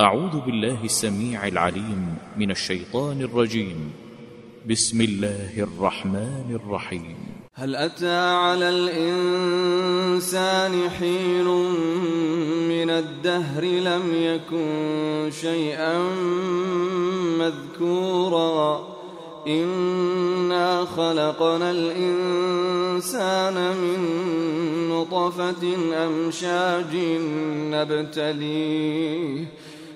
أعوذ بالله السميع العليم من الشيطان الرجيم. بسم الله الرحمن الرحيم. هل أتى على الإنسان حين من الدهر لم يكن شيئا مذكورا؟ إنا خلقنا الإنسان من نطفة أمشاج نبتليه.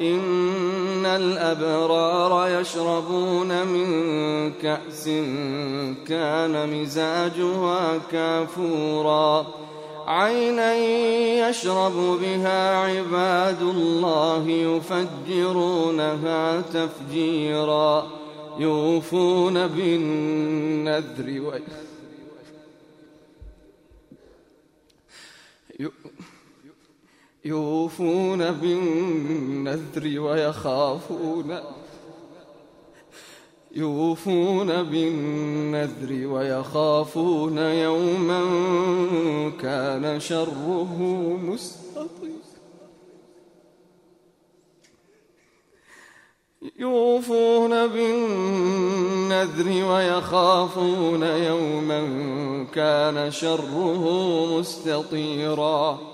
إن الأبرار يشربون من كأس كان مزاجها كافورا. عينا يشرب بها عباد الله يفجرونها تفجيرا. يوفون بالنذر و يوفون بالنذر ويخافون يوفون بالنذر ويخافون يوما كان شره مستطير. يوفون بالنذر ويخافون يوما كان شره مستطيرا.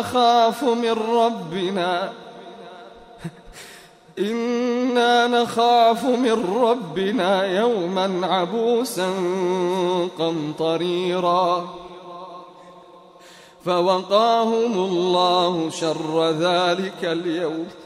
نخاف من ربنا. إنا نخاف من ربنا يوما عبوسا قمطريرا. فوقاهم الله شر ذلك اليوم.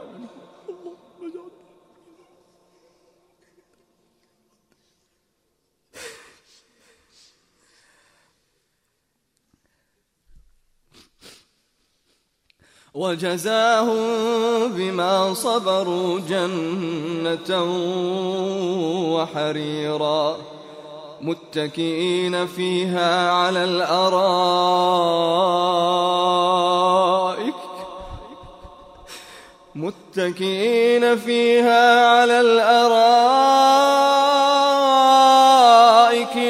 وجزاهم بما صبروا جنة وحريرا. متكئين فيها على الأرائك. متكئين فيها على الأرائك.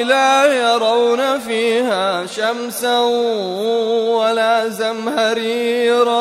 لا يرون فيها شمسا ولا زمهريرا.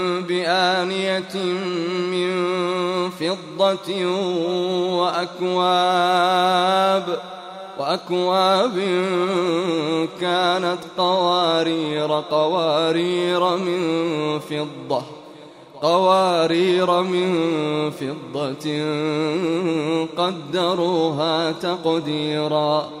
بآنية من فضة وأكواب وأكواب كانت قوارير قوارير من فضة قوارير من فضة قدروها تقديرا.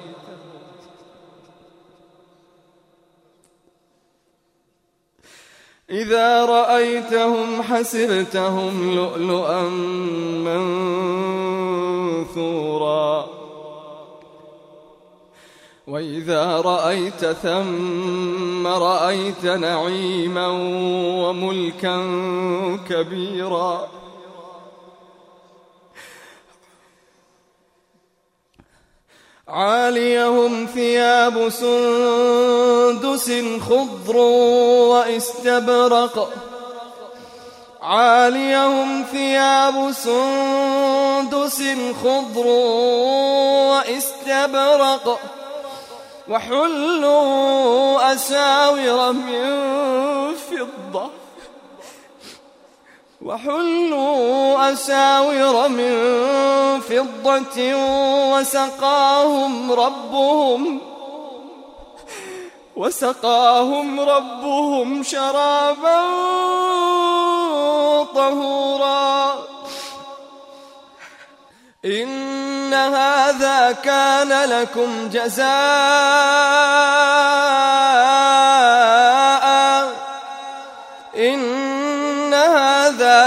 إذا رأيتهم حسبتهم لؤلؤا منثورا. وإذا رأيت ثم رأيت نعيما وملكا كبيرا. عاليهم ثياب سندس خضر واستبرق. عاليهم ثياب سندس خضر واستبرق. وحلوا أساور من فضة. وحلوا أساور من فضة وسقاهم ربهم وسقاهم ربهم شرابا طهورا. إن هذا كان لكم جزاء.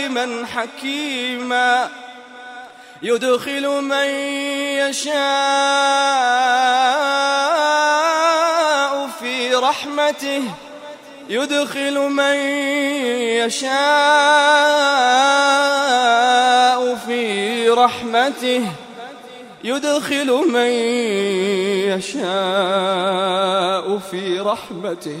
عليما حكيما يدخل من يشاء في رحمته يدخل من يشاء في رحمته يدخل من يشاء في رحمته